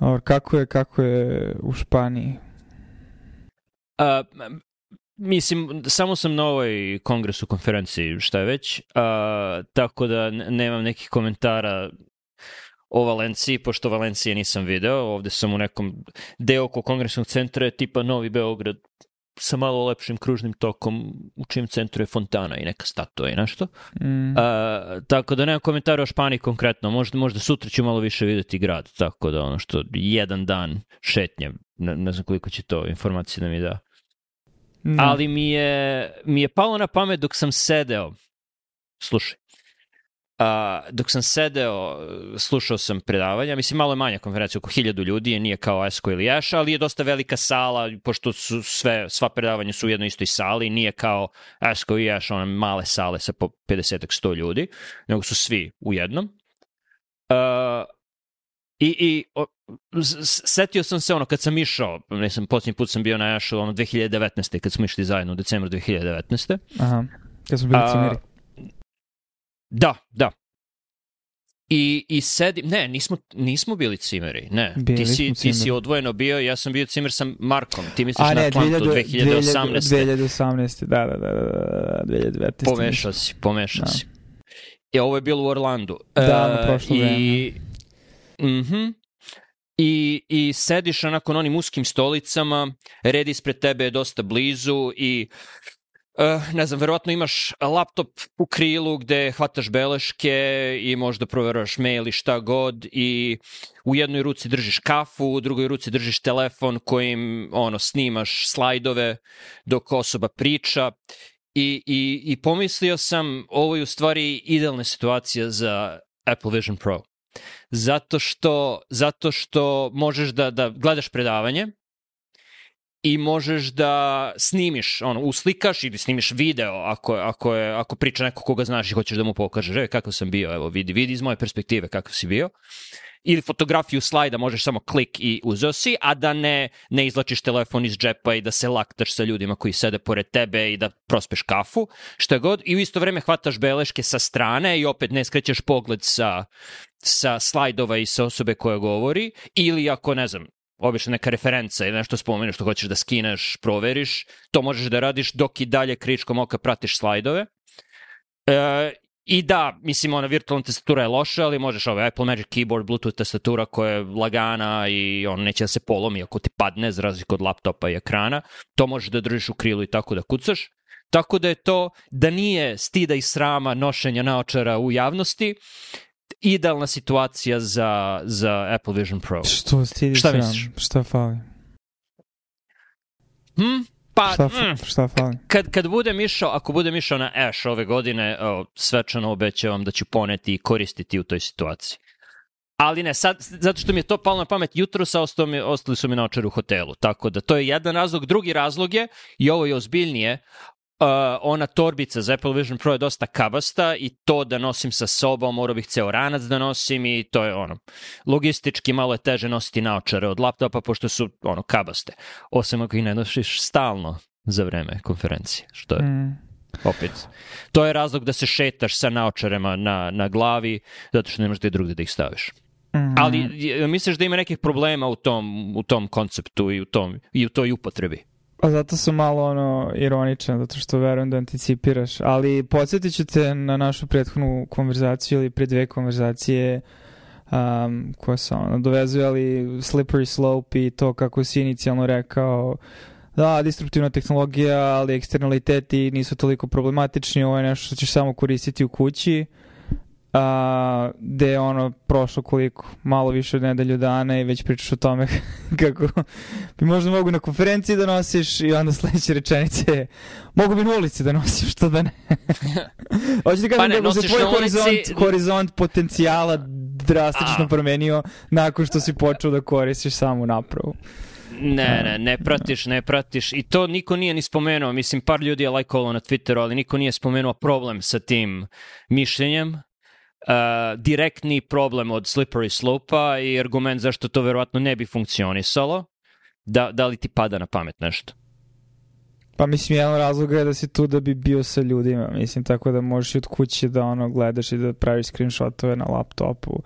Or, kako je, kako je u Španiji? A, mislim, samo sam na ovoj kongresu konferenciji, šta je već, a, tako da nemam nekih komentara o Valenciji, pošto Valencije nisam video, ovde sam u nekom deo oko kongresnog centra je tipa Novi Beograd sa malo lepšim kružnim tokom u čijem centru je fontana i neka statua i nešto. Mm. A, tako da nemam komentara o Španiji konkretno, možda, možda sutra ću malo više videti grad, tako da ono što jedan dan šetnje, ne, ne znam koliko će to informacije da mi da. Mm. Ali mi je, mi je palo na pamet dok sam sedeo, slušaj, A, dok sam sedeo, slušao sam predavanja, mislim malo je manja konferencija, oko hiljadu ljudi, je nije kao Esko ili Ješa, ali je dosta velika sala, pošto su sve, sva predavanja su u jednoj istoj sali, nije kao Esko i Ješa, one male sale sa po 50-100 ljudi, nego su svi u jednom. Uh, I, i o, setio sam se ono kad sam išao, ne sam, posljednji put sam bio na Ješu, ono 2019. kad smo išli zajedno u decembru 2019. Aha, kad smo bili cimeri. Da, da. I, i sedim, ne, nismo, nismo bili cimeri, ne. Bili ti, si, ti si odvojeno bio, ja sam bio cimer sa Markom, ti misliš A, ne, na Atlantu 2018. 2018, da, da, da, da, 2019. Pomešao si, pomešao da. si. I ovo je bilo u Orlandu. Da, na prošlo vreme. I, mhm, I, I sediš onako na onim uskim stolicama, red ispred tebe je dosta blizu i Uh, ne znam, verovatno imaš laptop u krilu gde hvataš beleške i možda proveraš mail i šta god i u jednoj ruci držiš kafu, u drugoj ruci držiš telefon kojim ono, snimaš slajdove dok osoba priča i, i, i pomislio sam ovo je u stvari idealna situacija za Apple Vision Pro. Zato što, zato što možeš da, da gledaš predavanje, i možeš da snimiš, ono, uslikaš ili snimiš video ako, ako, je, ako priča neko koga znaš i hoćeš da mu pokažeš, e, kako sam bio, evo, vidi, vidi iz moje perspektive kako si bio. Ili fotografiju slajda možeš samo klik i uzeo si, a da ne, ne izlačiš telefon iz džepa i da se laktaš sa ljudima koji sede pored tebe i da prospeš kafu, šta god. I u isto vreme hvataš beleške sa strane i opet ne skrećeš pogled sa, sa slajdova i sa osobe koja govori, ili ako, ne znam, obično neka referenca ili nešto spomeneš što hoćeš da skineš, proveriš, to možeš da radiš dok i dalje kričkom oka pratiš slajdove. E, I da, mislim, ona virtualna tastatura je loša, ali možeš ovaj Apple Magic Keyboard, Bluetooth tastatura koja je lagana i on neće da se polomi ako ti padne, za razliku od laptopa i ekrana. To možeš da držiš u krilu i tako da kucaš. Tako da je to, da nije stida i srama nošenja naočara u javnosti, idealna situacija za, za Apple Vision Pro. Što stidiš šta misliš? Šta fali? Hm? Pa, šta, mm, šta fali? Kad, kad budem išao, ako budem išao na Ash ove godine, o, svečano obećavam da ću poneti i koristiti u toj situaciji. Ali ne, sad, zato što mi je to palo na pamet jutro, sa ostali, mi, ostali su mi na očaru u hotelu. Tako da to je jedan razlog. Drugi razlog je, i ovo je ozbiljnije, Uh, ona torbica za Apple Vision Pro je dosta kabasta i to da nosim sa sobom, morao bih ceo ranac da nosim i to je ono, logistički malo je teže nositi naočare od laptopa pošto su ono kabaste. Osim ako ih ne nosiš stalno za vreme konferencije, što je mm. opet. To je razlog da se šetaš sa naočarema na, na glavi, zato što ne možeš da drugde da ih staviš. Mm. Ali misliš da ima nekih problema u tom, u tom konceptu i u, tom, i u toj upotrebi? Pa zato sam malo ono ironičan, zato što verujem da anticipiraš. Ali podsjetit ću te na našu prethodnu konverzaciju ili pre dve konverzacije um, koja se ono dovezuje, ali slippery slope i to kako si inicijalno rekao da, destruktivna tehnologija, ali eksternaliteti nisu toliko problematični, ovo je nešto što ćeš samo koristiti u kući a, gde je ono prošlo koliko, malo više od nedelju dana i već pričaš o tome kako bi možda mogu na konferenciji da nosiš i onda sledeće rečenice mogu bi na ulici da nosiš, što da ne. Hoćeš da kažem pa ne, kako se tvoj horizont, ulici... horizont potencijala drastično A. promenio nakon što si počeo da koristiš samu napravu. Ne, ne, ne pratiš, ne pratiš. I to niko nije ni spomenuo. Mislim, par ljudi je lajkovalo na Twitteru, ali niko nije spomenuo problem sa tim mišljenjem uh, direktni problem od slippery slope-a i argument zašto to verovatno ne bi funkcionisalo. Da, da li ti pada na pamet nešto? Pa mislim, jedan razlog je da si tu da bi bio sa ljudima, mislim, tako da možeš i od kuće da ono gledaš i da praviš screenshotove na laptopu. Uh,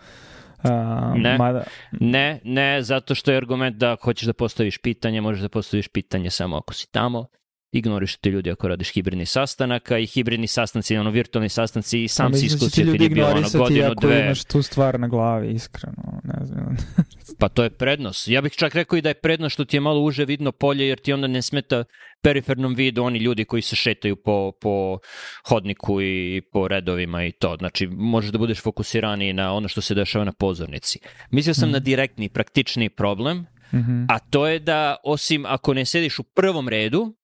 Ne. Mada, Ne, ne, zato što je argument da ako hoćeš da postaviš pitanje, možeš da postaviš pitanje samo ako si tamo. Ignoriš te ljudi ako radiš hibridni sastanak, a i hibridni sastanci, ono, virtualni sastanci, i sam si da iskusio kad je bilo ono godinu, ako dve. imaš tu stvar na glavi, iskreno. Ne znam. Pa to je prednost. Ja bih čak rekao i da je prednost što ti je malo uže vidno polje, jer ti onda ne smeta perifernom vidu oni ljudi koji se šetaju po, po hodniku i po redovima i to. Znači, možeš da budeš fokusiraniji na ono što se dešava na pozornici. Mislio sam Mhm. na direktni, praktični problem, Mhm. a to je da osim ako ne sediš u prvom redu,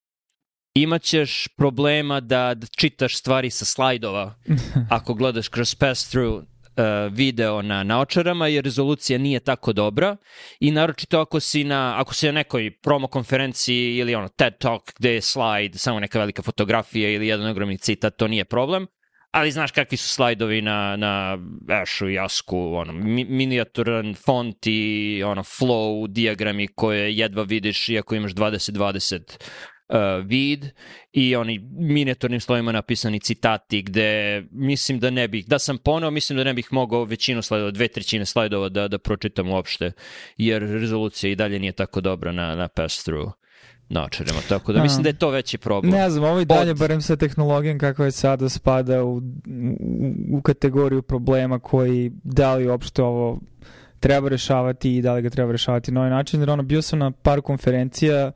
imaćeš problema da, da čitaš stvari sa slajdova ako gledaš kroz pass-through uh, video na naočarama jer rezolucija nije tako dobra i naročito ako si na, ako si na nekoj promo konferenciji ili ono TED Talk gde je slajd, samo neka velika fotografija ili jedan ogromni citat, to nije problem. Ali znaš kakvi su slajdovi na, na Ashu i Asku, ono, mi, minijaturan font i ono, flow, diagrami koje jedva vidiš iako imaš 20-20 uh, vid i oni minijaturnim slovima napisani citati gde mislim da ne bih, da sam poneo, mislim da ne bih mogao većinu slajdova, dve trećine slajdova da, da pročitam uopšte, jer rezolucija i dalje nije tako dobra na, na pass-through naočarima, tako da mislim da je to veći problem. Ne znam, ovo i dalje, Od- barem sa tehnologijom kakva je sada, spada u, u, u kategoriju problema koji da li uopšte ovo treba rešavati i da li ga treba rešavati na ovaj način, jer ono, bio sam na par konferencija,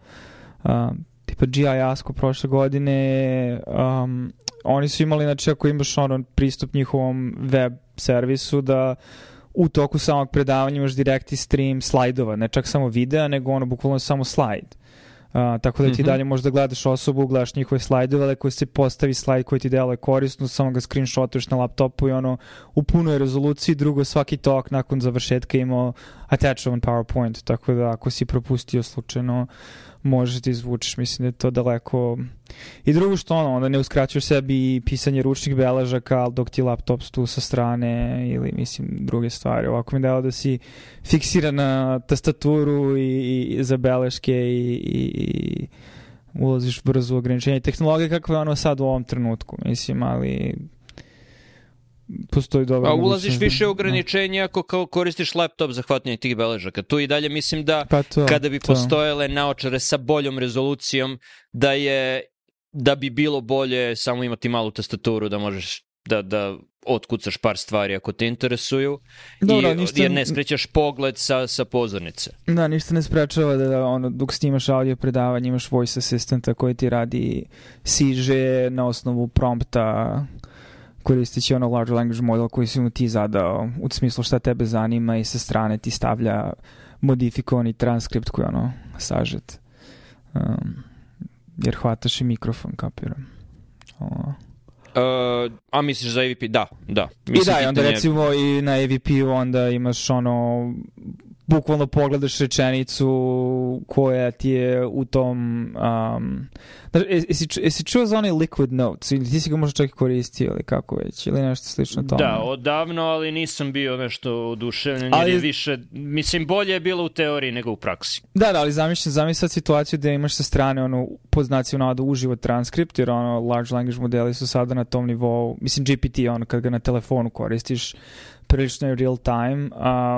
a, tipa GI Asko prošle godine, um, oni su imali, znači, ako imaš ono, pristup njihovom web servisu, da u toku samog predavanja imaš direktni stream slajdova, ne čak samo videa, nego ono, bukvalno samo slajd. Uh, tako da ti Mhm. dalje možeš da gledaš osobu, gledaš njihove slajdove, ali ako se postavi slajd koji ti deluje korisno, samo ga screenshotuješ na laptopu i ono u punoj rezoluciji, drugo svaki tok nakon završetka imao attachment PowerPoint, tako da ako si propustio slučajno možeš da izvučeš, mislim da je to daleko. I drugo što ono, onda ne uskraćuješ sebi pisanje ručnih beležaka, ali dok ti laptop tu sa strane ili mislim druge stvari, ovako mi dao da si fiksiran na tastaturu i, i za beleške i, i, i ulaziš brzo u ograničenje. Tehnologije kakva je ono sad u ovom trenutku, mislim, ali postoji dobra A ulaziš da- više ograničenja ako kao koristiš laptop za hvatanje tih beležaka. Tu i dalje mislim da Pa to, kada bi to. postojale naočare sa boljom rezolucijom, da je da bi bilo bolje samo imati malu tastaturu da možeš da, da otkucaš par stvari ako te interesuju Dobro, i, ništa- jer ne skrećeš pogled sa, sa pozornice. Da, ništa ne sprečava da ono, dok snimaš audio predavanje imaš voice assistanta koji ti radi siže na osnovu prompta koristeći ono large language model koji si mu ti zadao u smislu šta tebe zanima i sa strane ti stavlja modifikovani transkript koji je ono sažet. Um, jer hvataš i mikrofon, kapiram. O. Uh, a misliš za AVP? Da, da. I Mislim, da, i onda pitanje- recimo i na AVP-u onda imaš ono, bukvalno pogledaš rečenicu koja ti je u tom, um, znaš, jes- jesi, jesi čuo za onaj Liquid Notes ili ti si ga možda čak i koristio ili kako već, ili nešto slično tome? Da, odavno, ali nisam bio nešto oduševljen, Ali- više, mislim, bolje je bilo u teoriji nego u praksi. Da, da, ali zamišljam, zamisli sad situaciju da imaš sa strane ono, pod znacima navoda uživo transkript, jer ono, large language modeli su sada na tom nivou, mislim GPT, ono, kad ga na telefonu koristiš, prilično je real time,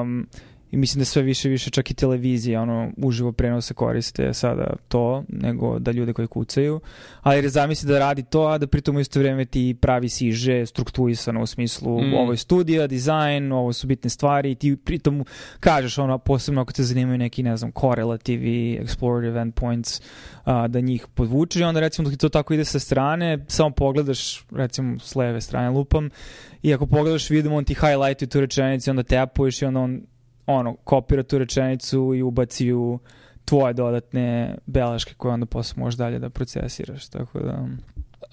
um, i mislim da sve više više čak i televizije, ono, uživo prenose koriste sada to, nego da ljude koji kucaju, ali jer zamisli da radi to, a da pritom u isto vreme ti pravi siže strukturisano u smislu Mm. ovo je studija, dizajn, ovo su bitne stvari i ti pritom kažeš ono, posebno ako te zanimaju neki, ne znam, correlativi, explorative endpoints, a, da njih podvučeš i onda recimo dok ti to tako ide sa strane, samo pogledaš, recimo s leve strane lupam, i ako pogledaš vidimo on ti highlightuje tu rečenicu, onda tapuješ i onda on ono, kopira tu rečenicu i ubaci ju tvoje dodatne beleške koje onda posle možeš dalje da procesiraš, tako da...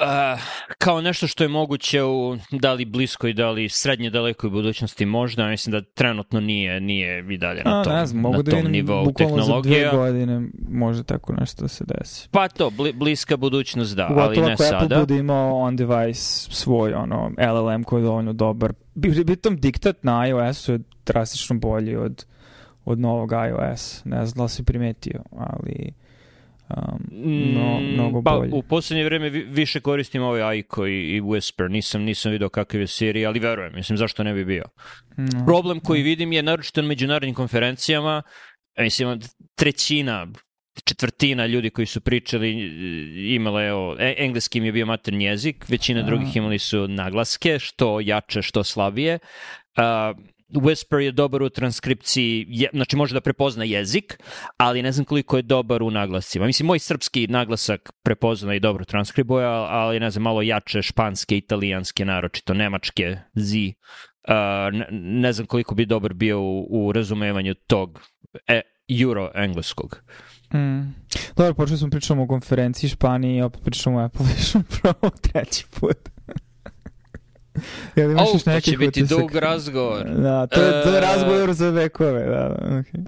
Uh, kao nešto što je moguće u da li bliskoj, da li srednje dalekoj budućnosti možda, mislim da trenutno nije, nije i dalje na A, tom, ne znam, mogu na da tom vidim nivou bukvalno za tehnologija. godine može tako nešto da se desi. Pa to, bli, bliska budućnost da, ali Ugotovo ne ako Apple sada. bude imao on device svoj ono, LLM koji je dovoljno dobar. Bi- Pritom diktat na iOS-u je drastično bolji od, od novog iOS. Ne znam da li si primetio, ali um, no, mnogo pa, bolje. u poslednje vreme vi- više koristim ovaj Aiko i, i Whisper. Nisam, nisam video kakav je Siri, ali verujem. Mislim, zašto ne bi bio? No. Problem koji vidim je naročito na međunarodnim konferencijama, mislim, trećina, četvrtina ljudi koji su pričali e, imala je, e, engleski im je bio maternji jezik, većina Aha. drugih imali su naglaske, što jače, što slabije. Uh, Whisper je dobar u transkripciji, je, znači može da prepozna jezik, ali ne znam koliko je dobar u naglascima. Mislim, moj srpski naglasak prepozna i dobro transkribuje, ali ne znam, malo jače španske, italijanske, naročito nemačke, zi. Uh, ne, ne znam koliko bi dobar bio u, u razumevanju tog e, euro-engleskog. Mm. Dobro, počeli smo pričamo o konferenciji Španiji opet pričamo o Apple Vision Pro treći put. Jel imaš još to neki će biti utisak? dug razgovor. Da, to je, to je E, razgovor za vekove, da, da, okay.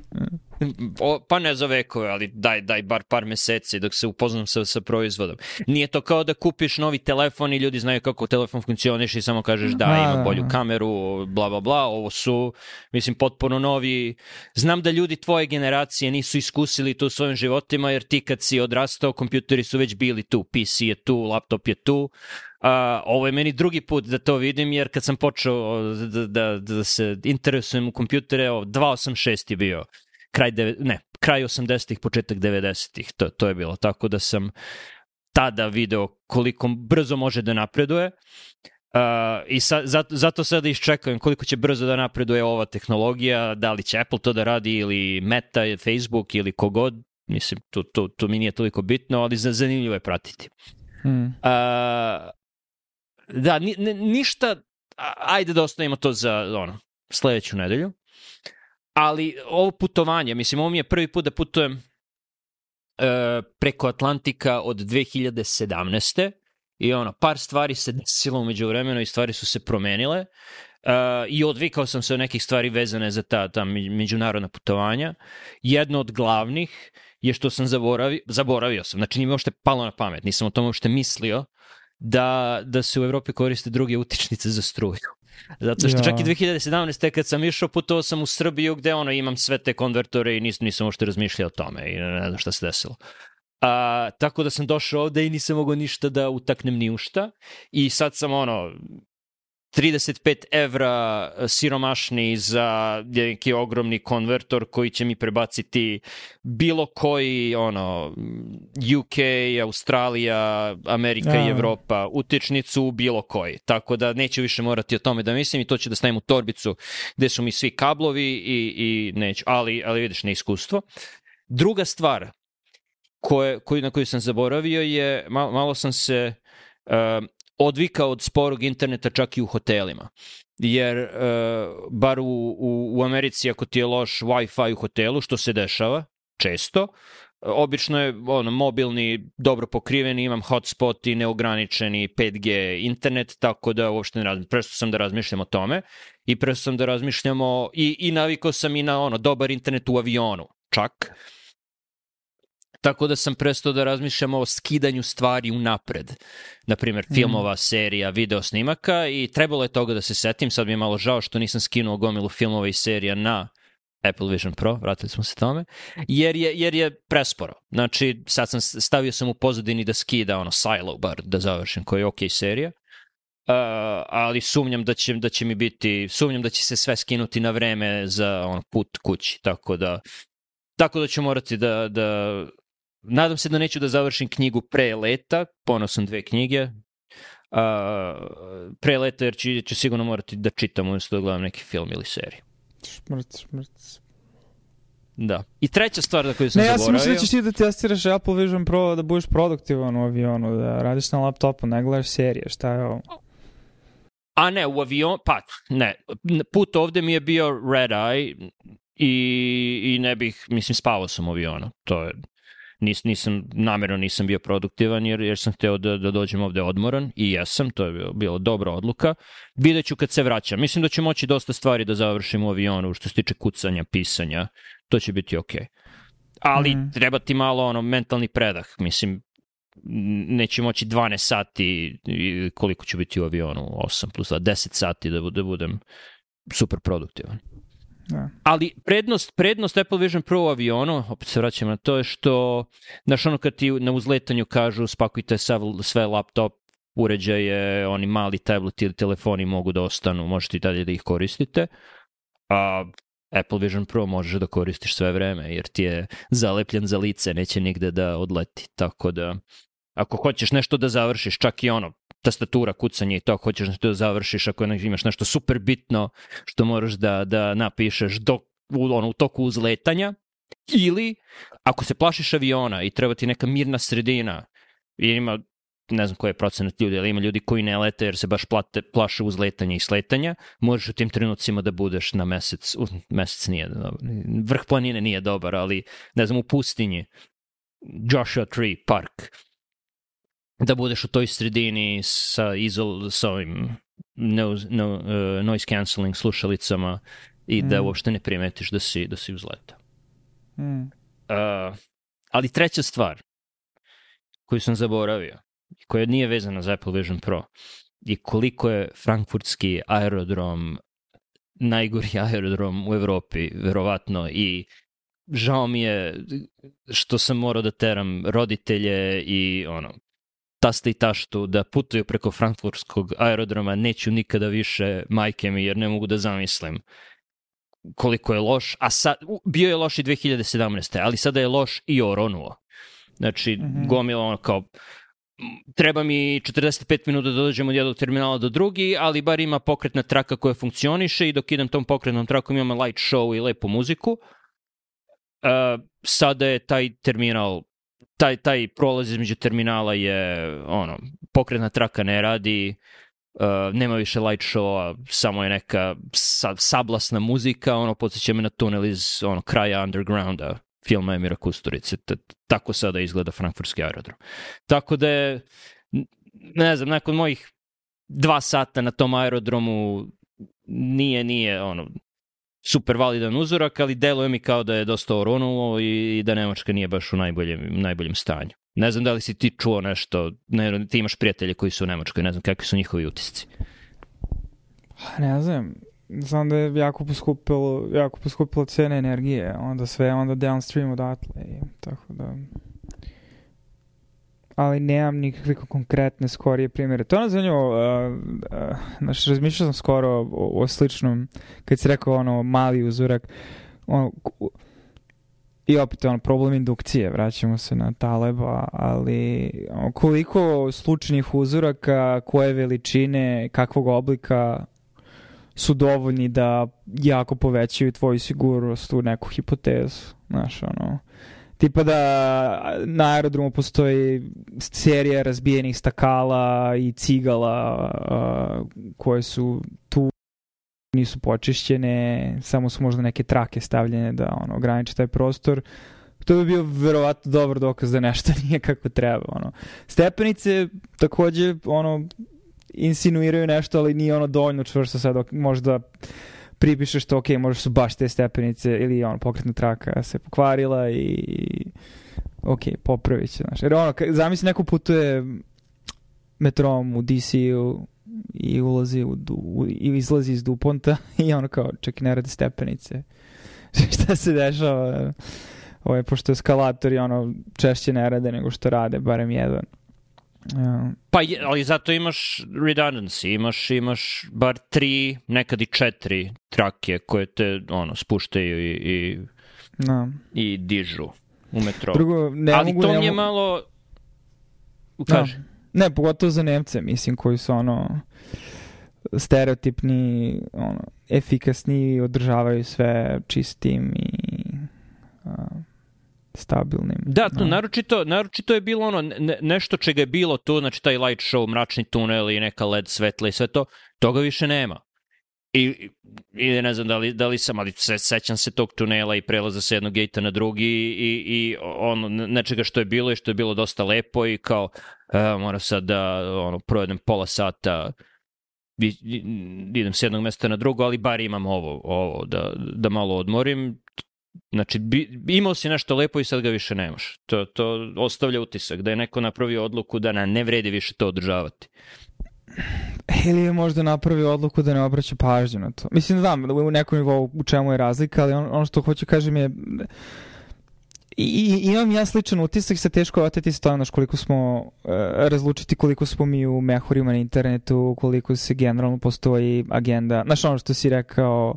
O, pa ne za vekove, ali daj, daj bar par meseci dok se upoznam sa, sa proizvodom. Nije to kao da kupiš novi telefon i ljudi znaju kako telefon funkcioniš i samo kažeš da, ima da, bolju da. kameru, bla, bla, bla. Ovo su, mislim, potpuno novi. Znam da ljudi tvoje generacije nisu iskusili to u svojim životima, jer ti kad si odrastao, kompjuteri su već bili tu. PC je tu, laptop je tu. Uh, ovo je meni drugi put da to vidim, jer kad sam počeo da, da, da se interesujem u kompjutere, ovo, 286 je bio kraj, deve, ne, kraj 80-ih, početak 90-ih, to, to je bilo. Tako da sam tada video koliko brzo može da napreduje. Uh, I sa, zato, zato sada iščekujem koliko će brzo da napreduje ova tehnologija, da li će Apple to da radi ili Meta, Facebook ili kogod, mislim, to, to, to mi nije toliko bitno, ali za- zanimljivo je pratiti. Mm. Uh, da, ni, ni, ništa, ajde da ostavimo to za ono, sledeću nedelju. Ali ovo putovanje, mislim, ovo mi je prvi put da putujem e, preko Atlantika od 2017. I ono, par stvari se desilo umeđu vremenu i stvari su se promenile. E, I odvikao sam se od nekih stvari vezane za ta, ta me- međunarodna putovanja. Jedno od glavnih je što sam zaboravio, zaboravio sam, znači nije mi uopšte palo na pamet, nisam o tome uopšte mislio, da, da se u Evropi koriste druge utičnice za struju. Zato što Ja. čak i 2017. kad sam išao, putovao sam u Srbiju gde ono, imam sve te konvertore i nis, nisam uopšte razmišljao o tome i ne znam šta se desilo. A, tako da sam došao ovde i nisam mogao ništa da utaknem ni u šta i sad sam ono 35 evra siromašni za neki ogromni konvertor koji će mi prebaciti bilo koji ono UK, Australija, Amerika Da. i Evropa utičnicu u bilo koji. Tako da neću više morati o tome da mislim i to ću da stavim u torbicu gde su mi svi kablovi i, i neću, ali, ali vidiš neiskustvo. Druga stvar koje, koju, na koju sam zaboravio je, malo, malo sam se uh, odvikao od sporog interneta čak i u hotelima. Jer, uh, bar u, u, u Americi, ako ti je loš Wi-Fi u hotelu, što se dešava često, obično je ono, mobilni, dobro pokriveni, imam hotspot i neograničeni 5G internet, tako da uopšte ne razmišljam. Presto sam da razmišljam o tome i presto sam da razmišljam o, i, i navikao sam i na ono, dobar internet u avionu, čak. Tako da sam prestao da razmišljam o skidanju stvari unapred. Naprimer, filmova, serija, video snimaka i trebalo je toga da se setim. Sad mi je malo žao što nisam skinuo gomilu filmova i serija na Apple Vision Pro, vratili smo se tome, jer je, jer je presporo. Znači, sad sam stavio sam u pozadini da skida ono Silo bar da završim, koji je ok serija. Uh, ali sumnjam da će, da će mi biti, sumnjam da će se sve skinuti na vreme za on, put kući, tako da tako da ću morati da, da nadam se da neću da završim knjigu pre leta, ponao sam dve knjige, uh, pre leta jer ću, ću sigurno morati da čitam umjesto da gledam neki film ili seriju. Šmrt, šmrt. Da. I treća stvar na koju sam Ne, ja sam zaboravio... mislio da ćeš ti da testiraš Apple Vision Pro da budeš produktivan u avionu, da radiš na laptopu, ne gledaš serije, šta je ovo? A ne, u avion, pa ne, put ovde mi je bio red eye i, i ne bih, mislim, spavao sam u avionu. To je, nis, nisam, namerno nisam bio produktivan jer, jer sam hteo da, da dođem ovde odmoran i jesam, to je bilo, bilo dobra odluka. Vidjet ću kad se vraćam. Mislim da ću moći dosta stvari da završim u avionu što se tiče kucanja, pisanja. To će biti okej. Ali Mhm. treba ti malo ono mentalni predah. Mislim, neću moći 12 sati koliko ću biti u avionu, 8 plus 2, 10 sati da, da budem super produktivan. Da. Ali prednost, prednost Apple Vision Pro avionu, opet se vraćam na to, je što, znaš ono kad ti na uzletanju kažu spakujte sav, sve laptop, uređaje, oni mali tablet ili telefoni mogu da ostanu, možete i dalje da ih koristite. A Apple Vision Pro možeš da koristiš sve vreme, jer ti je zalepljen za lice, neće nigde da odleti. Tako da, ako hoćeš nešto da završiš, čak i ono, tastatura, kucanje i to, hoćeš da završiš, ako imaš nešto super bitno što moraš da, da napišeš do, u, ono, u toku uzletanja, ili ako se plašiš aviona i treba ti neka mirna sredina, i ima ne znam koji je procenat ljudi, ali ima ljudi koji ne lete jer se baš plate, plaše uzletanja i sletanja, možeš u tim trenucima da budeš na mesec, u, mesec nije dobar, vrh planine nije dobar, ali ne znam, u pustinji, Joshua Tree Park, da budeš u toj sredini sa, izol, sa ovim no, no, uh, noise cancelling slušalicama i da mm. uopšte ne primetiš da si, da si uzletao. Mm. Uh, ali treća stvar koju sam zaboravio, koja nije vezana za Apple Vision Pro, je koliko je frankfurtski aerodrom najgori aerodrom u Evropi, verovatno, i žao mi je što sam morao da teram roditelje i ono, taste i taštu da putuju preko frankfurtskog aerodroma, neću nikada više majke mi jer ne mogu da zamislim koliko je loš, a sad, bio je loš i 2017. ali sada je loš i oronuo. Znači, mm -hmm. gomila ono kao, treba mi 45 minuta da dođem od jednog terminala do drugi, ali bar ima pokretna traka koja funkcioniše i dok idem tom pokretnom trakom imam light show i lepu muziku. Uh, sada je taj terminal taj, taj prolaz između terminala je, ono, pokretna traka ne radi, uh, nema više light showa, samo je neka sa, sablasna muzika, ono, podsjeća me na tunel iz ono, kraja undergrounda filma Emira Kusturice. T tako sada izgleda frankfurtski aerodrom. Tako da je, ne znam, nakon mojih dva sata na tom aerodromu nije, nije, ono, super validan uzorak, ali deluje mi kao da je dosta oronulo i da Nemačka nije baš u najboljem, najboljem stanju. Ne znam da li si ti čuo nešto, ne, ti imaš prijatelje koji su u Nemačkoj, ne znam kakvi su njihovi utisci. Ne znam, znam da je jako poskupilo, jako poskupilo cene energije, onda sve onda downstream odatle i tako da ali nemam nikakve konkretne skorije primjere. To nas zanimljivo, uh, uh, znaš, razmišljao sam skoro o, o sličnom, kad si rekao ono mali uzorak, ono, i opet ono problem indukcije, vraćamo se na Taleba, ali ono, koliko slučajnih uzoraka, koje veličine, kakvog oblika su dovoljni da jako povećaju tvoju sigurnost u neku hipotezu, znaš, ono, tipa da na aerodromu postoji serija razbijenih stakala i cigala uh, koje su tu nisu počišćene, samo su možda neke trake stavljene da ono, ograniče taj prostor. To bi bio verovatno dobar dokaz da nešto nije kako treba. Ono. Stepenice takođe ono, insinuiraju nešto, ali nije ono dovoljno čvrsto sad možda pripišeš to, ok, možda su baš te stepenice ili ono, pokretna traka se pokvarila i ok, popravit će, znaš. Jer ono, zamisli neko putuje metrom u DC-u i ulazi u, u, i izlazi iz Duponta i ono kao, čak ne rade stepenice. Šta se dešava? Ovo je, pošto eskalatori ono, češće ne rade nego što rade, barem jedan. Pa, je, ali zato imaš redundancy, imaš, imaš bar tri, nekad i četiri trake koje te ono, spuštaju i, i, no. i dižu u metro. Drugo, ne ali mogu, to mi je malo... Ukaži. No. Ne, pogotovo za Nemce, mislim, koji su ono stereotipni, ono, efikasni, održavaju sve čistim i uh, stabilnim. Da, to, no. naročito, naročito je bilo ono ne, nešto čega je bilo tu, znači taj light show, mračni tunel i neka led svetla i sve to, toga više nema. I, i ne znam da li, da li sam, ali se, sećam se tog tunela i prelaza sa jednog gejta na drugi i, i ono, nečega što je bilo i što je bilo dosta lepo i kao e, moram sad da ono, projedem pola sata i, idem s jednog mesta na drugo, ali bar imam ovo, ovo da, da malo odmorim. Znači, bi, imao si nešto lepo i sad ga više nemaš. To, to ostavlja utisak da je neko napravio odluku da na, ne vredi više to održavati. ili je možda napravio odluku da ne obraća pažnju na to. Mislim, znam u nekom nivou u čemu je razlika, ali on, ono što hoću kažem je I, i imam ja sličan utisak sa teško oteti znaš, koliko smo, uh, razlučiti koliko smo mi u mehurima na internetu, koliko se generalno postoji agenda, znaš ono što si rekao,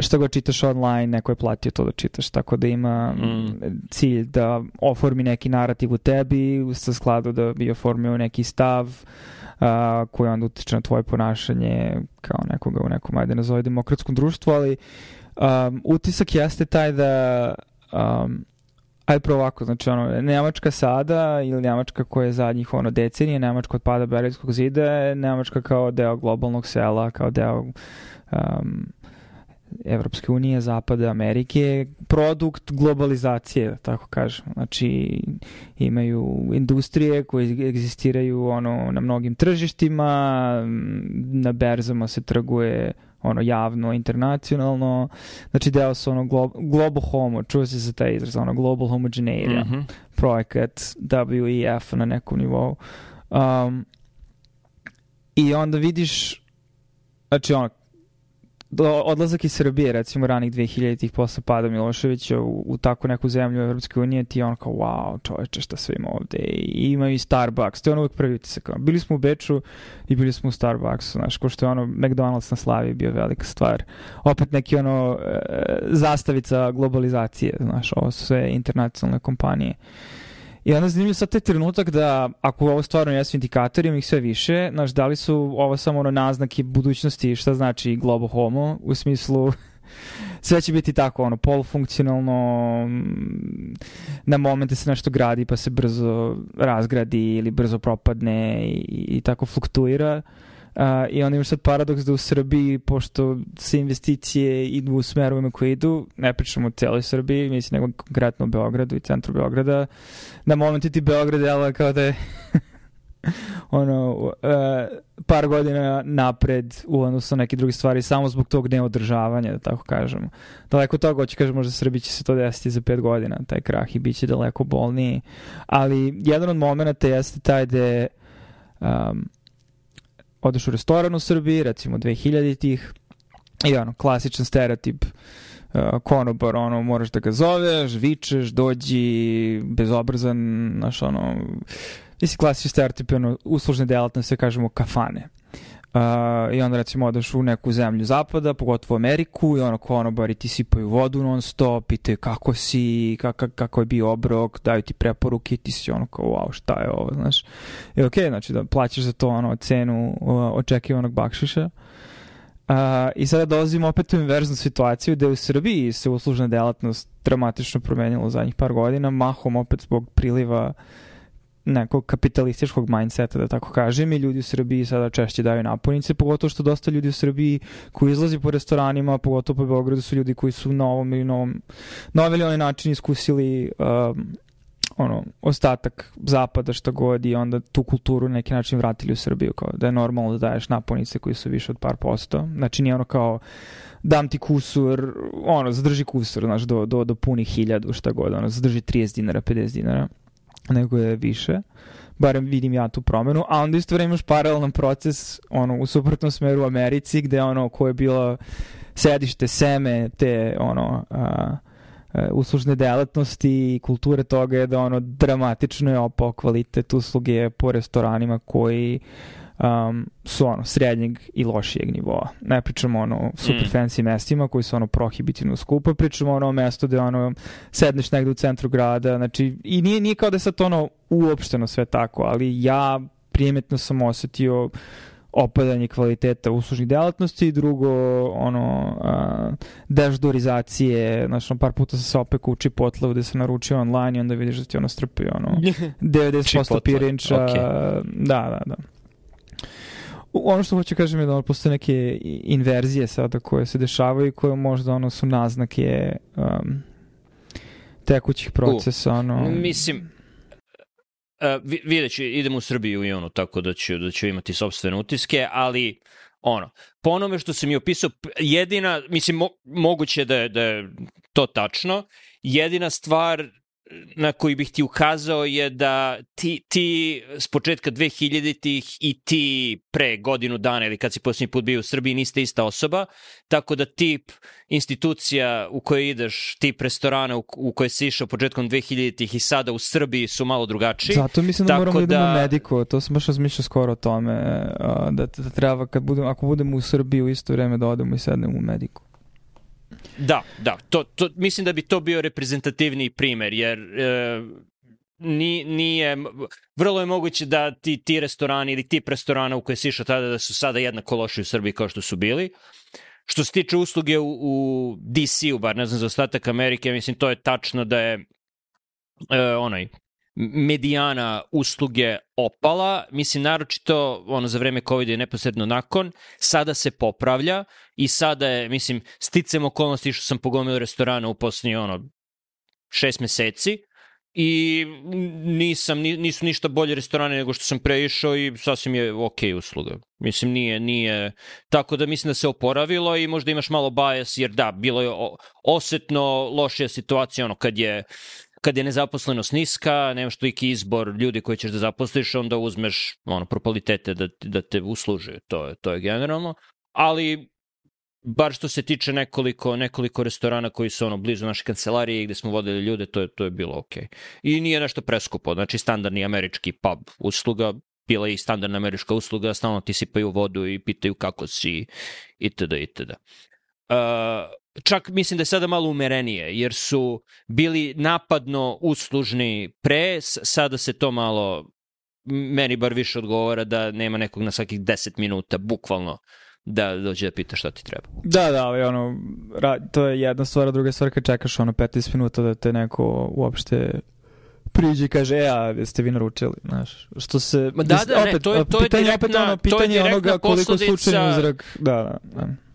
šta god čitaš online, neko je platio to da čitaš, tako da ima mm. cilj da oformi neki narativ u tebi, sa skladu da bi oformio neki stav uh, koji onda utiče na tvoje ponašanje kao nekoga u nekom, ajde nazove demokratskom društvu, ali um, utisak jeste taj da um, Ajde prvo ovako, znači ono, Nemačka sada ili Nemačka koja je zadnjih ono decenije, Nemačka od pada Berlinskog zida, Nemačka kao deo globalnog sela, kao deo um, Evropske unije, Zapada, Amerike, produkt globalizacije, da tako kažem. Znači, imaju industrije koje egzistiraju ono, na mnogim tržištima, na berzama se trguje ono javno, internacionalno, znači deo su ono glo global homo, čuo se za taj izraz, ono global homogeneity, mm -hmm. projekat WEF na nekom nivou. Um, I onda vidiš, znači ono, odlazak iz Srbije, recimo ranih 2000-ih posle pada Miloševića u, u tako neku zemlju Evropske unije, ti je on kao, wow, čoveče, šta sve ima ovde. I imaju i Starbucks, to je ono uvijek prvi utisak. Bili smo u Beču i bili smo u Starbucksu, znaš, ko što je ono McDonald's na Slavi bio velika stvar. Opet neki ono e, zastavica globalizacije, znaš, ovo su sve internacionalne kompanije. I onda zanimljivo sad taj trenutak da, ako ovo stvarno jesu indikatori, ima ih sve više, znaš, da li su ovo samo ono naznake budućnosti, šta znači globo homo, u smislu sve će biti tako, ono, polufunkcionalno, na momente se nešto gradi pa se brzo razgradi ili brzo propadne i, i tako fluktuira. Uh, I onda imaš sad paradoks da u Srbiji, pošto se investicije idu u smerovima koje idu, ne pričamo o celoj Srbiji, mislim nego konkretno u Beogradu i centru Beograda, na momenti ti Beograd dela kao da je ono, uh, par godina napred u odnosu na neke druge stvari samo zbog tog neodržavanja, da tako kažemo. Daleko od toga, hoće kažem, možda Srbiji će se to desiti za pet godina, taj krah i bit će daleko bolniji. Ali jedan od momenta jeste taj da um, odeš u restoran u Srbiji, recimo 2000-ih, i ono, klasičan stereotip uh, konobar, ono, moraš da ga zoveš, vičeš, dođi, bezobrazan, znaš, ono, mislim, klasični stereotip, ono, uslužne delatnosti, sve kažemo, kafane. Uh, I onda recimo odeš u neku zemlju zapada, pogotovo Ameriku i ono konobari ti sipaju vodu non stop, pitaju kako si, kak, kako je bio obrok, daju ti preporuke ti si ono kao wow šta je ovo, znaš. I okej, okay, znači da plaćaš za to ono cenu uh, očekivanog bakšiša. Uh, I sada dolazimo opet u inverznu situaciju gde u Srbiji se uslužna delatnost dramatično promenila u zadnjih par godina, mahom opet zbog priliva uh, nekog kapitalističkog mindseta, da tako kažem, i ljudi u Srbiji sada češće daju napojnice, pogotovo što dosta ljudi u Srbiji koji izlazi po restoranima, pogotovo po Beogradu, su ljudi koji su na ovom ili novom, na ovaj ili onaj način iskusili um, ono, ostatak zapada šta god i onda tu kulturu na neki način vratili u Srbiju, kao da je normalno da daješ napojnice koji su više od par posto. Znači nije ono kao dam ti kusur, ono, zadrži kusur, znaš, do, do, do punih hiljadu, šta god, ono, zadrži 30 dinara, 50 dinara nego je više. Barem vidim ja tu promenu. A onda isto vreme paralelan proces ono, u suprotnom smeru u Americi gde ono ko je bilo sedište seme te ono a, a, uslužne delatnosti i kulture toga je da ono dramatično je opao kvalitet usluge po restoranima koji um, su ono srednjeg i lošijeg nivoa. Ne pričamo ono super mm. fancy mestima koji su ono prohibitivno skupo, pričamo ono mesto gde ono sedneš negde u centru grada, znači i nije, nije kao da je sad ono uopšteno sve tako, ali ja primetno sam osetio opadanje kvaliteta uslužnih delatnosti i drugo ono uh, deždorizacije znači par puta sam se opet uči potlavu gde sam naručio online i onda vidiš da ti ono strpi ono 90% pirinča okay. da da da ono što hoću kažem je da ono, postoje neke inverzije sada koje se dešavaju i koje možda ono su naznake um, tekućih procesa. Ono... Mislim, Uh, vidjet ću, idem u Srbiju i ono, tako da ću, da ću imati sobstvene utiske, ali ono, po onome što sam mi opisao, jedina, mislim, mo, moguće da je, da je to tačno, jedina stvar na koji bih ti ukazao je da ti, ti s početka 2000-ih i ti pre godinu dana ili kad si posljednji put bio u Srbiji niste ista osoba, tako da tip institucija u kojoj ideš, tip restorana u, u koje si išao početkom 2000-ih i sada u Srbiji su malo drugačiji. Zato mislim da moramo da idemo u mediku, to sam baš razmišljao skoro o tome, da, da treba kad budem, ako budemo u Srbiji u isto vreme da odemo i sednemo u mediku. Da, da. To, to, mislim da bi to bio reprezentativni primer, jer e, ni, nije, vrlo je moguće da ti, ti restorani ili tip restorana u koje si išao tada da su sada jednako loši u Srbiji kao što su bili. Što se tiče usluge u, u DC-u, bar ne znam za ostatak Amerike, mislim to je tačno da je e, onaj medijana usluge opala, mislim naročito ono za vreme COVID i neposredno nakon, sada se popravlja i sada je, mislim, sticam okolnosti što sam pogomio restorana u posljednji ono šest meseci i nisam, nisu ništa bolje restorane nego što sam preišao i sasvim je ok usluga. Mislim, nije, nije, tako da mislim da se oporavilo i možda imaš malo bias, jer da, bilo je osetno lošija situacija, ono, kad je kad je nezaposlenost niska, nemaš toliki izbor ljudi koji ćeš da zaposliš, onda uzmeš ono, propalitete da, da te usluže, to je, to je generalno. Ali bar što se tiče nekoliko, nekoliko restorana koji su ono blizu naše kancelarije gde smo vodili ljude, to je, to je bilo. Okay. I nije nešto preskupo, znači standardni američki pub usluga, bila i standardna američka usluga, stalno ti sipaju vodu i pitaju kako si, itd. itd. Uh, čak mislim da je sada malo umerenije, jer su bili napadno uslužni pre, sada se to malo, meni bar više odgovara da nema nekog na svakih 10 minuta, bukvalno, da dođe da pita šta ti treba. Da, da, ali ono, to je jedna stvar, a druga stvar kad čekaš ono 15 minuta da te neko uopšte priđe i kaže, e, a jeste vi naručili, znaš, što se... Ma da, da, opet, ne, to je, to je pitanje, direktna, opet ono, pitanje to je onoga koliko slučajno uzrak, da, da, da.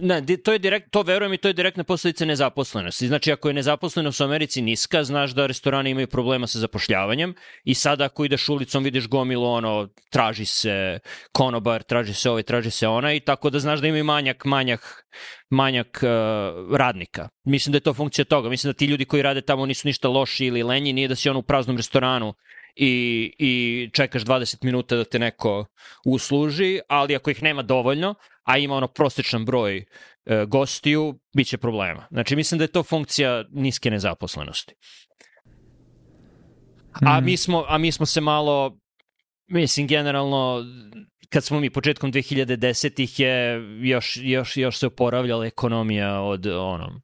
Ne, to je direkt, to verujem i to je direktna posledica nezaposlenosti. Znači, ako je nezaposlenost u Americi niska, znaš da restorani imaju problema sa zapošljavanjem i sada ako ideš ulicom vidiš gomilu, ono, traži se konobar, traži se ovaj, traži se ona i tako da znaš da imaju manjak, manjak, manjak uh, radnika. Mislim da je to funkcija toga. Mislim da ti ljudi koji rade tamo nisu ništa loši ili lenji, nije da si on u praznom restoranu i, i čekaš 20 minuta da te neko usluži, ali ako ih nema dovoljno, a ima ono prosječan broj e, gostiju, bit će problema. Znači, mislim da je to funkcija niske nezaposlenosti. A mhm. mi smo, a mi smo se malo, mislim, generalno, kad smo mi početkom 2010-ih je još, još, još se oporavljala ekonomija od ono,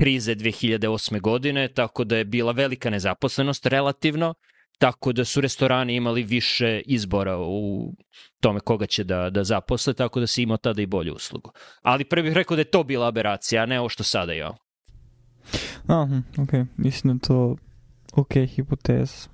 krize 2008. godine, tako da je bila velika nezaposlenost relativno tako da su restorani imali više izbora u tome koga će da, da zaposle, tako da se imao tada i bolju uslugu. Ali pre bih rekao da je to bila aberacija, a ne ovo što sada imamo. Aha, ok, mislim da to ok hipoteza.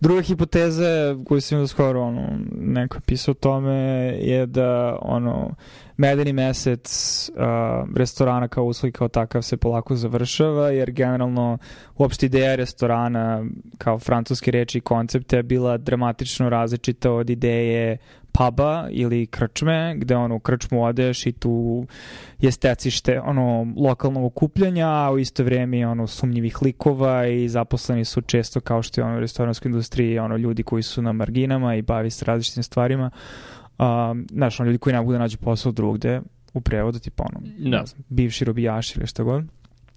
Druga hipoteza koju sam da skoro ono, neko pisao o tome je da ono, medeni mesec uh, restorana kao uslov kao takav se polako završava jer generalno uopšte ideja restorana kao francuske reči i koncepte je bila dramatično različita od ideje puba ili krčme, gde ono u krčmu odeš i tu je stecište ono lokalnog okupljanja, a u isto vreme ono sumnjivih likova i zaposleni su često kao što je ono u restoranskoj industriji ono ljudi koji su na marginama i bavi se različitim stvarima. Um, znaš, ono ljudi koji ne mogu da nađu posao drugde u prevodu, tipa ono, da. znam, bivši robijaši ili šta god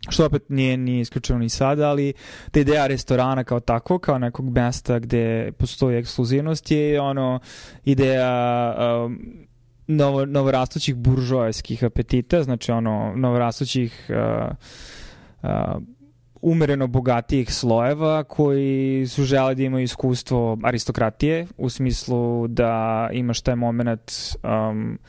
što opet nije, nije isključeno ni sada, ali ta ideja restorana kao tako, kao nekog mesta gde postoji ekskluzivnost je ono ideja um, novo, novorastućih buržoajskih apetita, znači ono novorastućih uh, uh, umereno bogatijih slojeva koji su žele da imaju iskustvo aristokratije u smislu da imaš taj moment um,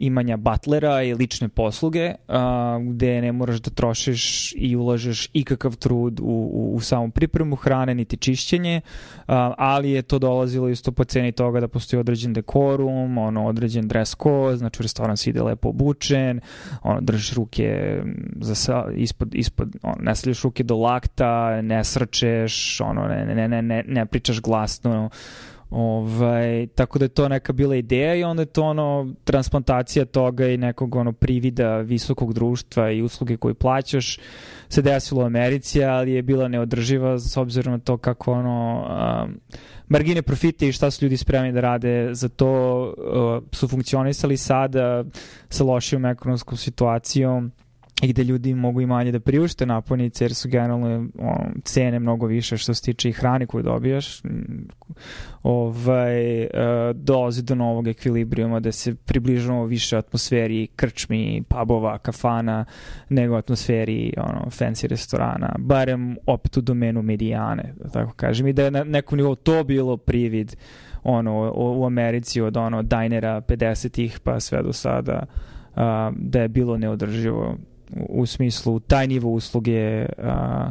imanja butlera i lične posluge, a, gde ne moraš da trošiš i ulažeš ikakav trud u, u, u samu pripremu hrane, niti čišćenje, a, ali je to dolazilo isto po ceni toga da postoji određen dekorum, ono, određen dress code, znači u restoran si ide lepo obučen, ono, držiš ruke za sa, ispod, ispod ono, ne stavljaš ruke do lakta, ne srčeš, ono, ne, ne, ne, ne, ne pričaš glasno, Ovaj, tako da je to neka bila ideja i onda je to ono transplantacija toga i nekog ono privida visokog društva i usluge koje plaćaš se desilo u Americi, ali je bila neodrživa s obzirom na to kako ono um, margine profite i šta su ljudi spremni da rade za to uh, su funkcionisali sada sa lošijom ekonomskom situacijom i gde ljudi mogu i manje da priušte napojnice jer su generalno on, cene mnogo više što se tiče i hrane koju dobijaš. Ovaj, uh, dolazi do novog ekvilibrijuma da se približamo više atmosferi krčmi, pubova, kafana nego atmosferi ono, fancy restorana, barem opet u domenu medijane, da tako kažem. I da je na nekom nivou to bilo privid ono, u, Americi od ono dinera 50-ih pa sve do sada da je bilo neodrživo u smislu taj nivo usluge a,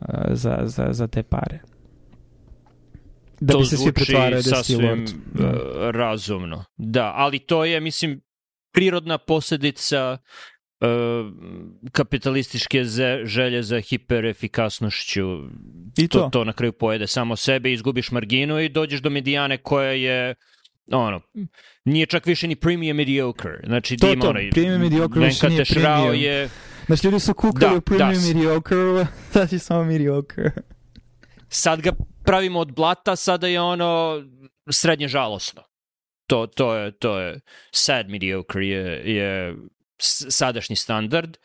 a, za, za, za te pare. Da to bi se svi pretvarali da si Lord. Da. razumno. Da, ali to je, mislim, prirodna posledica uh, kapitalističke želje za hiperefikasnošću. I to? to? To na kraju pojede samo sebe, izgubiš marginu i dođeš do medijane koja je ono, nije čak više ni premium mediocre. Znači, to, to, onaj, premium mediocre više nije premium. Je... Znači, ljudi su kukali da, u premium da. mediocre, sad je samo mediocre. Sad ga pravimo od blata, sada je ono srednje žalosno. To, to, je, to je sad mediocre je, je sadašnji standard.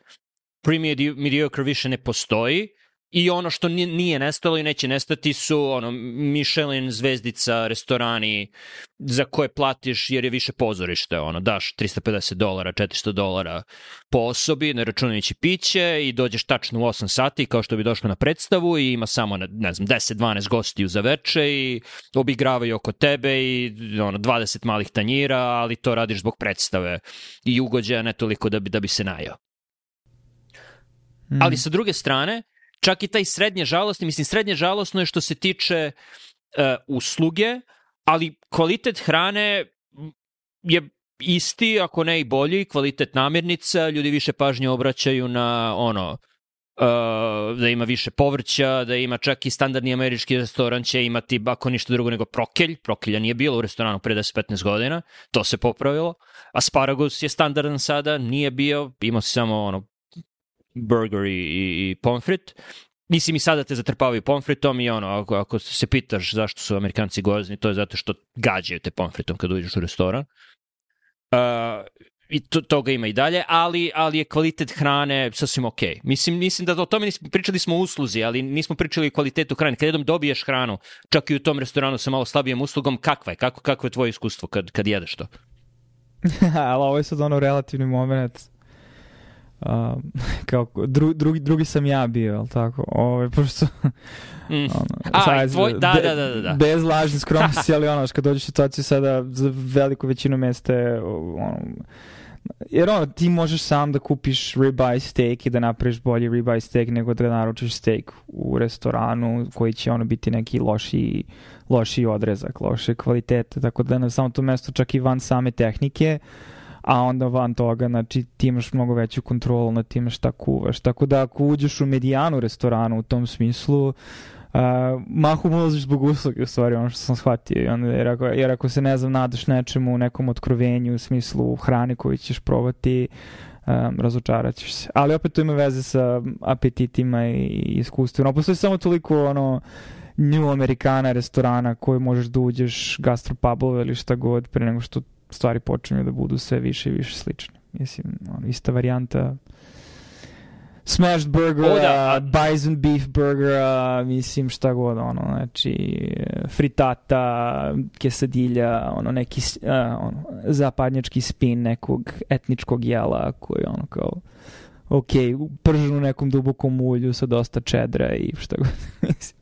Premium mediocre više ne postoji I ono što nije nestalo i neće nestati su ono Michelin zvezdica restorani za koje platiš jer je više pozorište, ono daš 350 dolara, 400 dolara po osobi, ne računajući piće i dođeš tačno u 8 sati kao što bi došlo na predstavu i ima samo ne znam 10-12 gostiju za veče i obigravaju oko tebe i ono 20 malih tanjira, ali to radiš zbog predstave i ugođaja ne toliko da bi da bi se najao. Mm. Ali sa druge strane, čak i taj srednje žalostni, mislim srednje žalostno je što se tiče uh, usluge, ali kvalitet hrane je isti, ako ne i bolji, kvalitet namirnica, ljudi više pažnje obraćaju na ono, uh, da ima više povrća, da ima čak i standardni američki restoran će imati, ako ništa drugo nego prokelj, prokelja nije bilo u restoranu pre 10-15 godina, to se popravilo, asparagus je standardan sada, nije bio, ima se samo ono burger i, i, i pomfrit. Mislim i sada te zatrpavaju pomfritom i ono, ako, ako se pitaš zašto su Amerikanci gozni, to je zato što gađaju te pomfritom kad uđeš u restoran. Uh, i to, toga ima i dalje, ali, ali je kvalitet hrane sasvim ok. Mislim, mislim da o tome nismo, pričali smo usluzi, ali nismo pričali o kvalitetu hrane. Kad jednom dobiješ hranu, čak i u tom restoranu sa malo slabijom uslugom, kakva je? Kako, kako je tvoje iskustvo kad, kad jedeš to? ali ovo je sad ono relativni moment Uh, kao dru, drugi, drugi sam ja bio, al tako? Ove, pošto mm. ono, A, sad, tvoj, da, be, da, da, da, da. Bez lažne skromnosti, ali ono, kad dođeš u situaciju sada za veliku većinu mesta ono, jer ono, ti možeš sam da kupiš ribeye steak i da napraviš bolji ribeye steak nego da naručiš steak u restoranu koji će ono biti neki loši, loši odrezak, loše kvalitete, tako da na samom tom mestu čak i van same tehnike uh, a onda van toga, znači, ti imaš mnogo veću kontrolu na time šta kuvaš. Tako da ako uđeš u medijanu restoranu u tom smislu, uh, mahom ulaziš zbog usluge, u stvari, ono što sam shvatio. I onda, jer, ako, jer ako se, ne znam, nadaš nečemu, nekom otkrovenju u smislu hrane koju ćeš probati, um, razočarat ćeš se. Ali opet to ima veze sa apetitima i, i iskustvima. Postoji samo toliko, ono, New Amerikana restorana koji možeš da uđeš gastropubove ili šta god pre nego što stvari počinju da budu sve više i više slične. Mislim, ono, ista varijanta smashed burgera, o, da. bison beef burgera, mislim šta god, ono, znači fritata, kesadilja, ono, neki uh, ono, zapadnjački spin nekog etničkog jela koji ono kao ok, pržen u nekom dubokom ulju sa dosta čedra i šta god, mislim.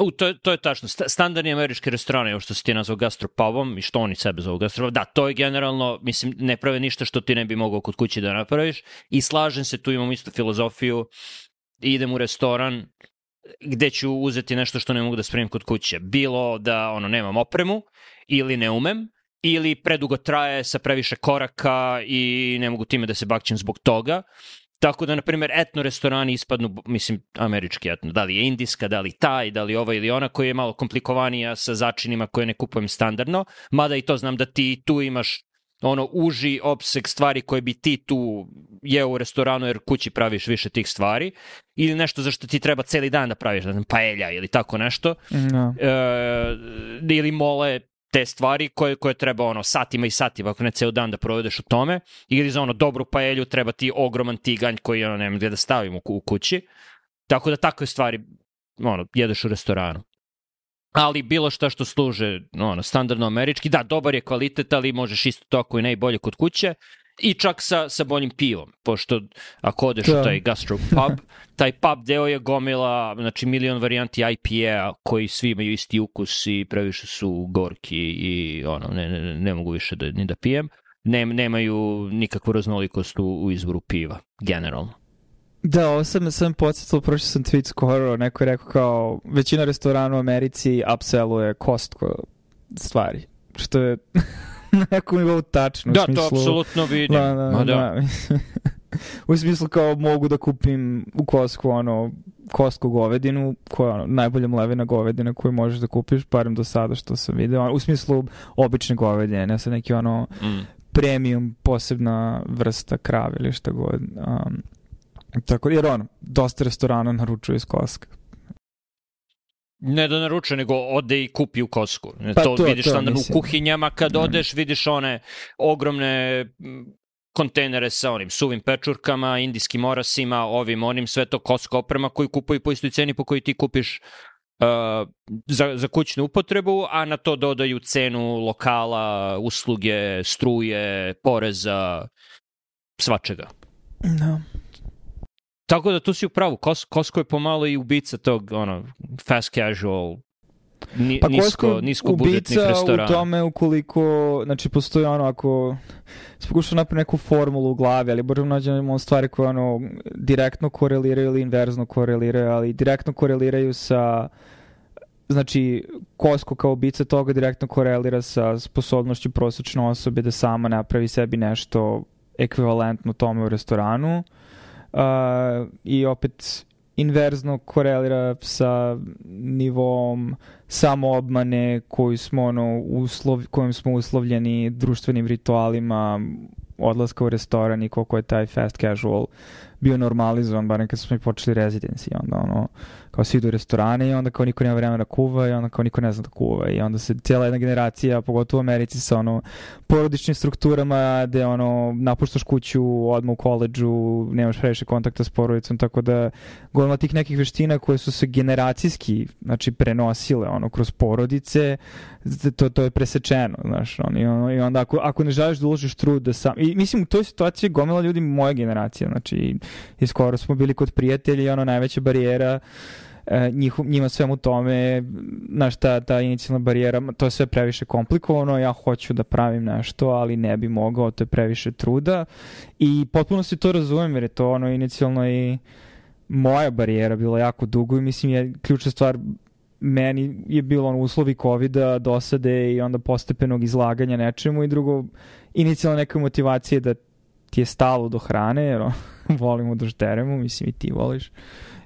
U, to, je, to je tačno. Standardni američki restoran je što se ti nazvao gastropubom i što oni sebe zovu gastropubom. Da, to je generalno, mislim, ne prave ništa što ti ne bi mogao kod kuće da napraviš i slažem se, tu imam istu filozofiju, idem u restoran gde ću uzeti nešto što ne mogu da spremim kod kuće. Bilo da ono nemam opremu ili ne umem, ili predugo traje sa previše koraka i ne mogu time da se bakćem zbog toga Tako da, na primjer, etno restorani ispadnu, mislim, američki etno, da li je indijska, da li taj, da li ova ili ona, koja je malo komplikovanija sa začinima koje ne kupujem standardno, mada i to znam da ti tu imaš ono uži opseg stvari koje bi ti tu jeo u restoranu jer kući praviš više tih stvari ili nešto za što ti treba celi dan da praviš, ne znam, paelja ili tako nešto. No. E, ili mole te stvari koje, koje treba ono satima i satima, ako ne ceo dan da provedeš u tome, ili za ono dobru paelju treba ti ogroman tiganj koji ono nema gde da stavim u, u kući. Tako da takve stvari ono, jedeš u restoranu. Ali bilo šta što služe ono, standardno američki, da, dobar je kvalitet, ali možeš isto to ako je najbolje kod kuće i čak sa, sa boljim pivom, pošto ako odeš da. u taj gastro pub, taj pub deo je gomila, znači milion varijanti IPA koji svi imaju isti ukus i previše su gorki i ono, ne, ne, ne mogu više da, ni da pijem. Ne, nemaju nikakvu raznolikost u, u izvoru piva, generalno. Da, ovo sam, sam podsjetilo, prošli sam tweet skoro, neko je rekao kao većina restorana u Americi upselluje Costco stvari, što je na nekom nivou tačno. Da, smislu, to apsolutno vidim. Da, da, Ma da. da. u smislu kao mogu da kupim u Costco ono Costco govedinu, koja je ono, najbolja mlevina govedina koju možeš da kupiš, barem do sada što sam video. U smislu obične govedine, ne sa neki ono Mm. premium posebna vrsta krave ili šta god. Um, tako, jer ono, dosta restorana naručuje iz Costco. Ne da naručuje, nego ode i kupi u Costco. Pa to, to- vidiš to u mislim. kuhinjama, kad Mm. odeš vidiš one ogromne kontejnere sa onim suvim pečurkama, indijskim orasima, ovim, onim, sve to Costco oprema koju kupuju po istoj ceni po kojoj ti kupiš uh, za, za kućnu upotrebu, a na to dodaju cenu lokala, usluge, struje, poreza, svačega. Da. Tako da tu si u pravu, Kos, Costco je pomalo i ubica tog ono, fast casual, ni, Pa nisko, nisko budžetnih ubica restorana. u tome ukoliko, znači postoji ono ako se pokuša napraviti neku formulu u glavi, ali možemo nađemo stvari koje ono direktno koreliraju ili inverzno koreliraju, ali direktno koreliraju sa znači Costco kao ubica toga direktno korelira sa sposobnošću prosečne osobe da sama napravi sebi nešto ekvivalentno tome u restoranu uh, i opet inverzno korelira sa nivom samoobmane koju smo ono uslov, kojim smo uslovljeni društvenim ritualima odlaska u restoran i koliko je taj fast casual bio normalizovan, barem kad smo mi počeli residency, onda ono, kao svi idu u restorane i onda kao niko nema vremena da kuva i onda kao niko ne zna da kuva i onda se cijela jedna generacija, pogotovo u Americi sa ono porodičnim strukturama gde ono napuštaš kuću odmah u koleđu, nemaš previše kontakta s porodicom, tako da gomila tih nekih veština koje su se generacijski znači prenosile ono kroz porodice to, to je presečeno znaš on, i, ono, i onda ako, ako ne želiš da uložiš trud da sam i mislim u toj situaciji gomila ljudi moje generacije znači i, skoro smo bili kod prijatelja i ono najveća barijera e, njih, njima svemu tome, znaš, ta, ta inicijalna barijera, to je sve previše komplikovano, ja hoću da pravim nešto, ali ne bi mogao, to je previše truda i potpuno se to razumem, jer je to ono inicijalno i moja barijera bila jako dugo i mislim je ključna stvar meni je bilo ono uslovi covida, dosade i onda postepenog izlaganja nečemu i drugo inicijalna neka motivacija da ti je stalo do hrane, jer ono, volimo da žderemo, mislim i ti voliš.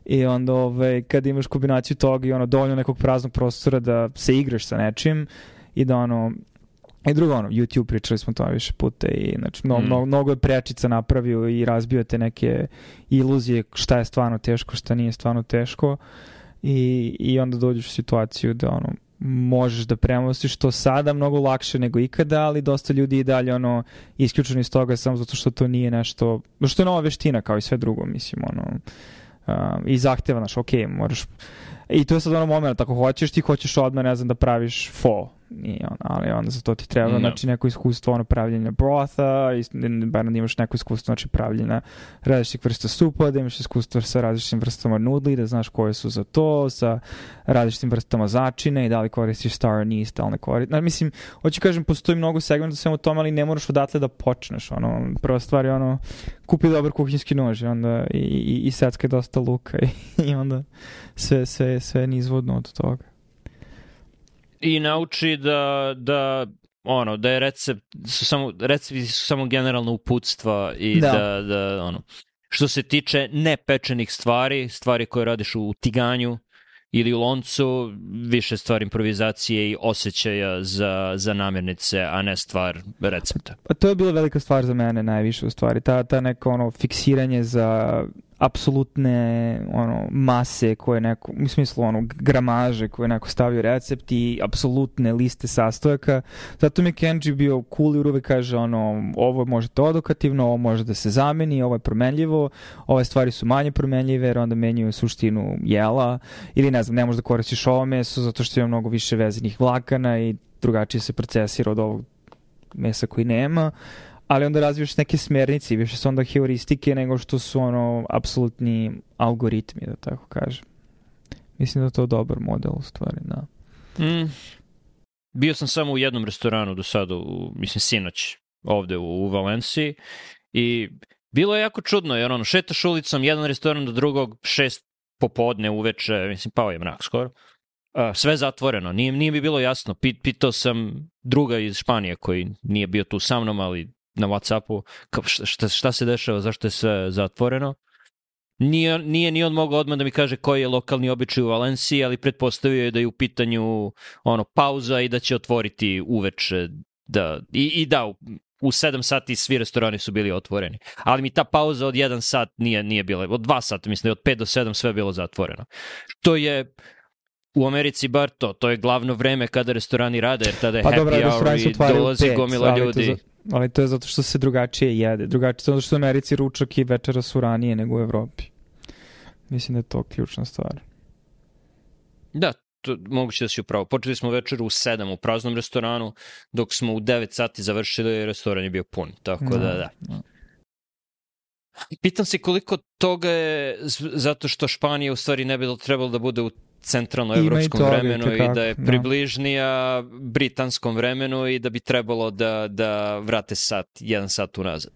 I onda ovaj, kad imaš kombinaciju toga i ono dovoljno nekog praznog prostora da se igraš sa nečim i da ono I drugo, ono, YouTube pričali smo to više puta i znači, mnogo, Mm. mnogo, mnogo je prečica napravio i razbio te neke iluzije šta je stvarno teško, šta nije stvarno teško i, i onda dođeš u situaciju da ono, možeš da premostiš to sada mnogo lakše nego ikada, ali dosta ljudi i dalje ono isključeni iz toga samo zato što to nije nešto, što je nova veština kao i sve drugo, mislim, ono, uh, i zahteva, znaš, ok, moraš, i to je sad ono moment, ako hoćeš, ti hoćeš odmah, ne znam, da praviš fo, i on, ali onda za to ti treba, No. znači, neko iskustvo ono pravljenja brotha, i, bar da imaš neko iskustvo, znači, pravljenja različitih vrsta supa, da imaš iskustvo sa različitim vrstama nudli, da znaš koje su za to, sa različitim vrstama začine i da li koristiš star anise, da li ne koristiš. Znači, mislim, hoću kažem, postoji mnogo segmenta svemu tome, ali ne moraš odatle da počneš. Ono, prva stvar je ono, kupi dobar kuhinjski nož i onda i, i, i secka dosta luka i, i onda sve, sve, sve je nizvodno od toga. I nauči da, da ono, da je recept, su samo, recepti su samo generalno uputstva i Da. da, da, ono, Što se tiče nepečenih stvari, stvari koje radiš u tiganju ili u loncu, više stvar improvizacije i osjećaja za, za namirnice, a ne stvar recepta. Pa to je bila velika stvar za mene najviše u stvari. Ta, ta neko ono fiksiranje za apsolutne ono mase koje neko u smislu ono gramaže koje neko stavio recept i apsolutne liste sastojaka. Zato mi Kenji bio cool i uvek kaže ono ovo može to odokativno ovo može da se zameni ovo je promenljivo ove stvari su manje promenljive jer onda menjaju suštinu jela ili ne znam ne možeš da koristiš ovo meso zato što ima mnogo više vezanih vlakana i drugačije se procesira od ovog mesa koji nema ali onda razvijaš neke smernice i više su onda heuristike nego što su ono apsolutni algoritmi, da tako kažem. Mislim da je to dobar model u stvari, da. Mm. Bio sam samo u jednom restoranu do sada, u, mislim sinoć, ovde u, u Valenciji i bilo je jako čudno, jer ono, šetaš ulicom, jedan restoran do drugog, šest popodne uveče, mislim, pao je mrak skoro, sve zatvoreno, nije, nije mi bilo jasno. Pit, pitao sam druga iz Španije koji nije bio tu sa mnom, ali na Whatsappu šta, šta se dešava, zašto je sve zatvoreno. Nije, nije ni on mogao odmah da mi kaže koji je lokalni običaj u Valenciji, ali pretpostavio je da je u pitanju ono pauza i da će otvoriti uveče da, i, i da, u, u 7 sati svi restorani su bili otvoreni. Ali mi ta pauza od 1 sat nije, nije bila, od 2 sata, mislim od 5 do 7 sve bilo zatvoreno. Što je u Americi bar to, to je glavno vreme kada restorani rade, jer tada je pa happy dobra, hour i dolazi pet, gomila ljudi. To za, ali to je zato što se drugačije jede. Drugačije, zato što u Americi ručak i večera su ranije nego u Evropi. Mislim da je to ključna stvar. Da, to, moguće da si upravo. Počeli smo večeru u 7 u praznom restoranu, dok smo u 9 sati završili, restoran je bio pun. Tako no, da, da. No. Pitam se koliko toga je zato što Španija u stvari ne bi trebalo da bude u centralnoevropskom vremenu i, i da je da. približnija no. britanskom vremenu i da bi trebalo da, da vrate sat, jedan sat unazad.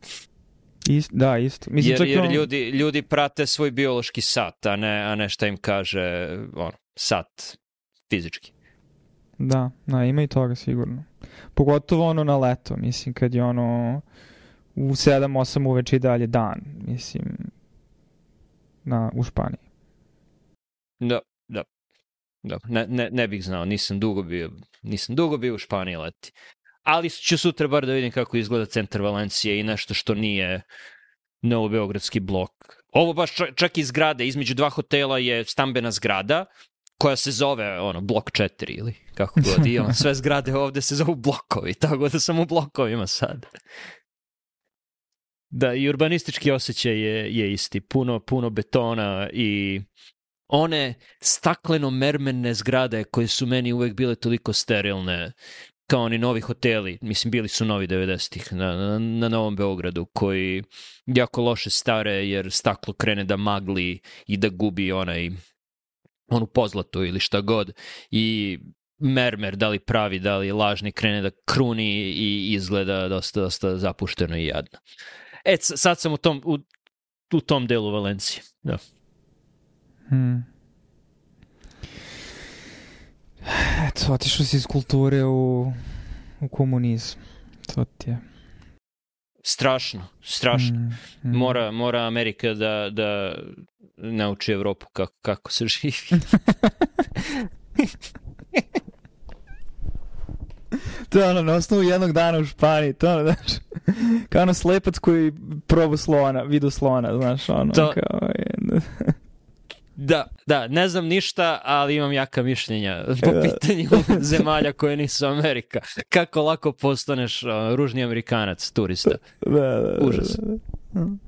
Ist, da, isto. Mislim, jer, jer ljudi, ljudi prate svoj biološki sat, a ne, a ne šta im kaže ono, sat fizički. Da, da, ima i toga sigurno. Pogotovo ono na leto, mislim, kad je ono u 7-8 uveče i dalje dan, mislim, na, u Španiji. Da, Da, ne, ne, ne bih znao, nisam dugo bio, nisam dugo bio u Španiji leti. Ali ću sutra bar da vidim kako izgleda centar Valencije i nešto što nije Novobeogradski blok. Ovo baš čak i zgrade, između dva hotela je stambena zgrada koja se zove ono blok 4 ili kako god i on, sve zgrade ovde se zovu blokovi, tako da sam u blokovima sad. Da, i urbanistički osjećaj je, je isti. Puno, puno betona i one stakleno-mermenne zgrade koje su meni uvek bile toliko sterilne, kao oni novi hoteli, mislim bili su novi 90-ih na, na, na Novom Beogradu, koji jako loše stare jer staklo krene da magli i da gubi onaj onu pozlatu ili šta god i mermer, da li pravi, da li lažni, krene da kruni i izgleda dosta, dosta zapušteno i jadno. E, sad sam u tom, u, u tom delu Valencije. Da. Hmm. Eto, otišao si iz kulture u, u komunizam. To ti je. Strašno, strašno. Mm, mm. Mora, mora Amerika da, da nauči Evropu kako, kako se živi. to je ono, na osnovu jednog dana u Španiji, to ono, znaš, kao ono slepac koji probu slona, vidu slona, znaš, ono, to... kao, je, Da, da, ne znam ništa, ali imam jaka mišljenja po da. pitanju zemalja koje nisu Amerika. Kako lako postaneš uh, ružni Amerikanac, turista. Da, da, da. Užas. Da, da.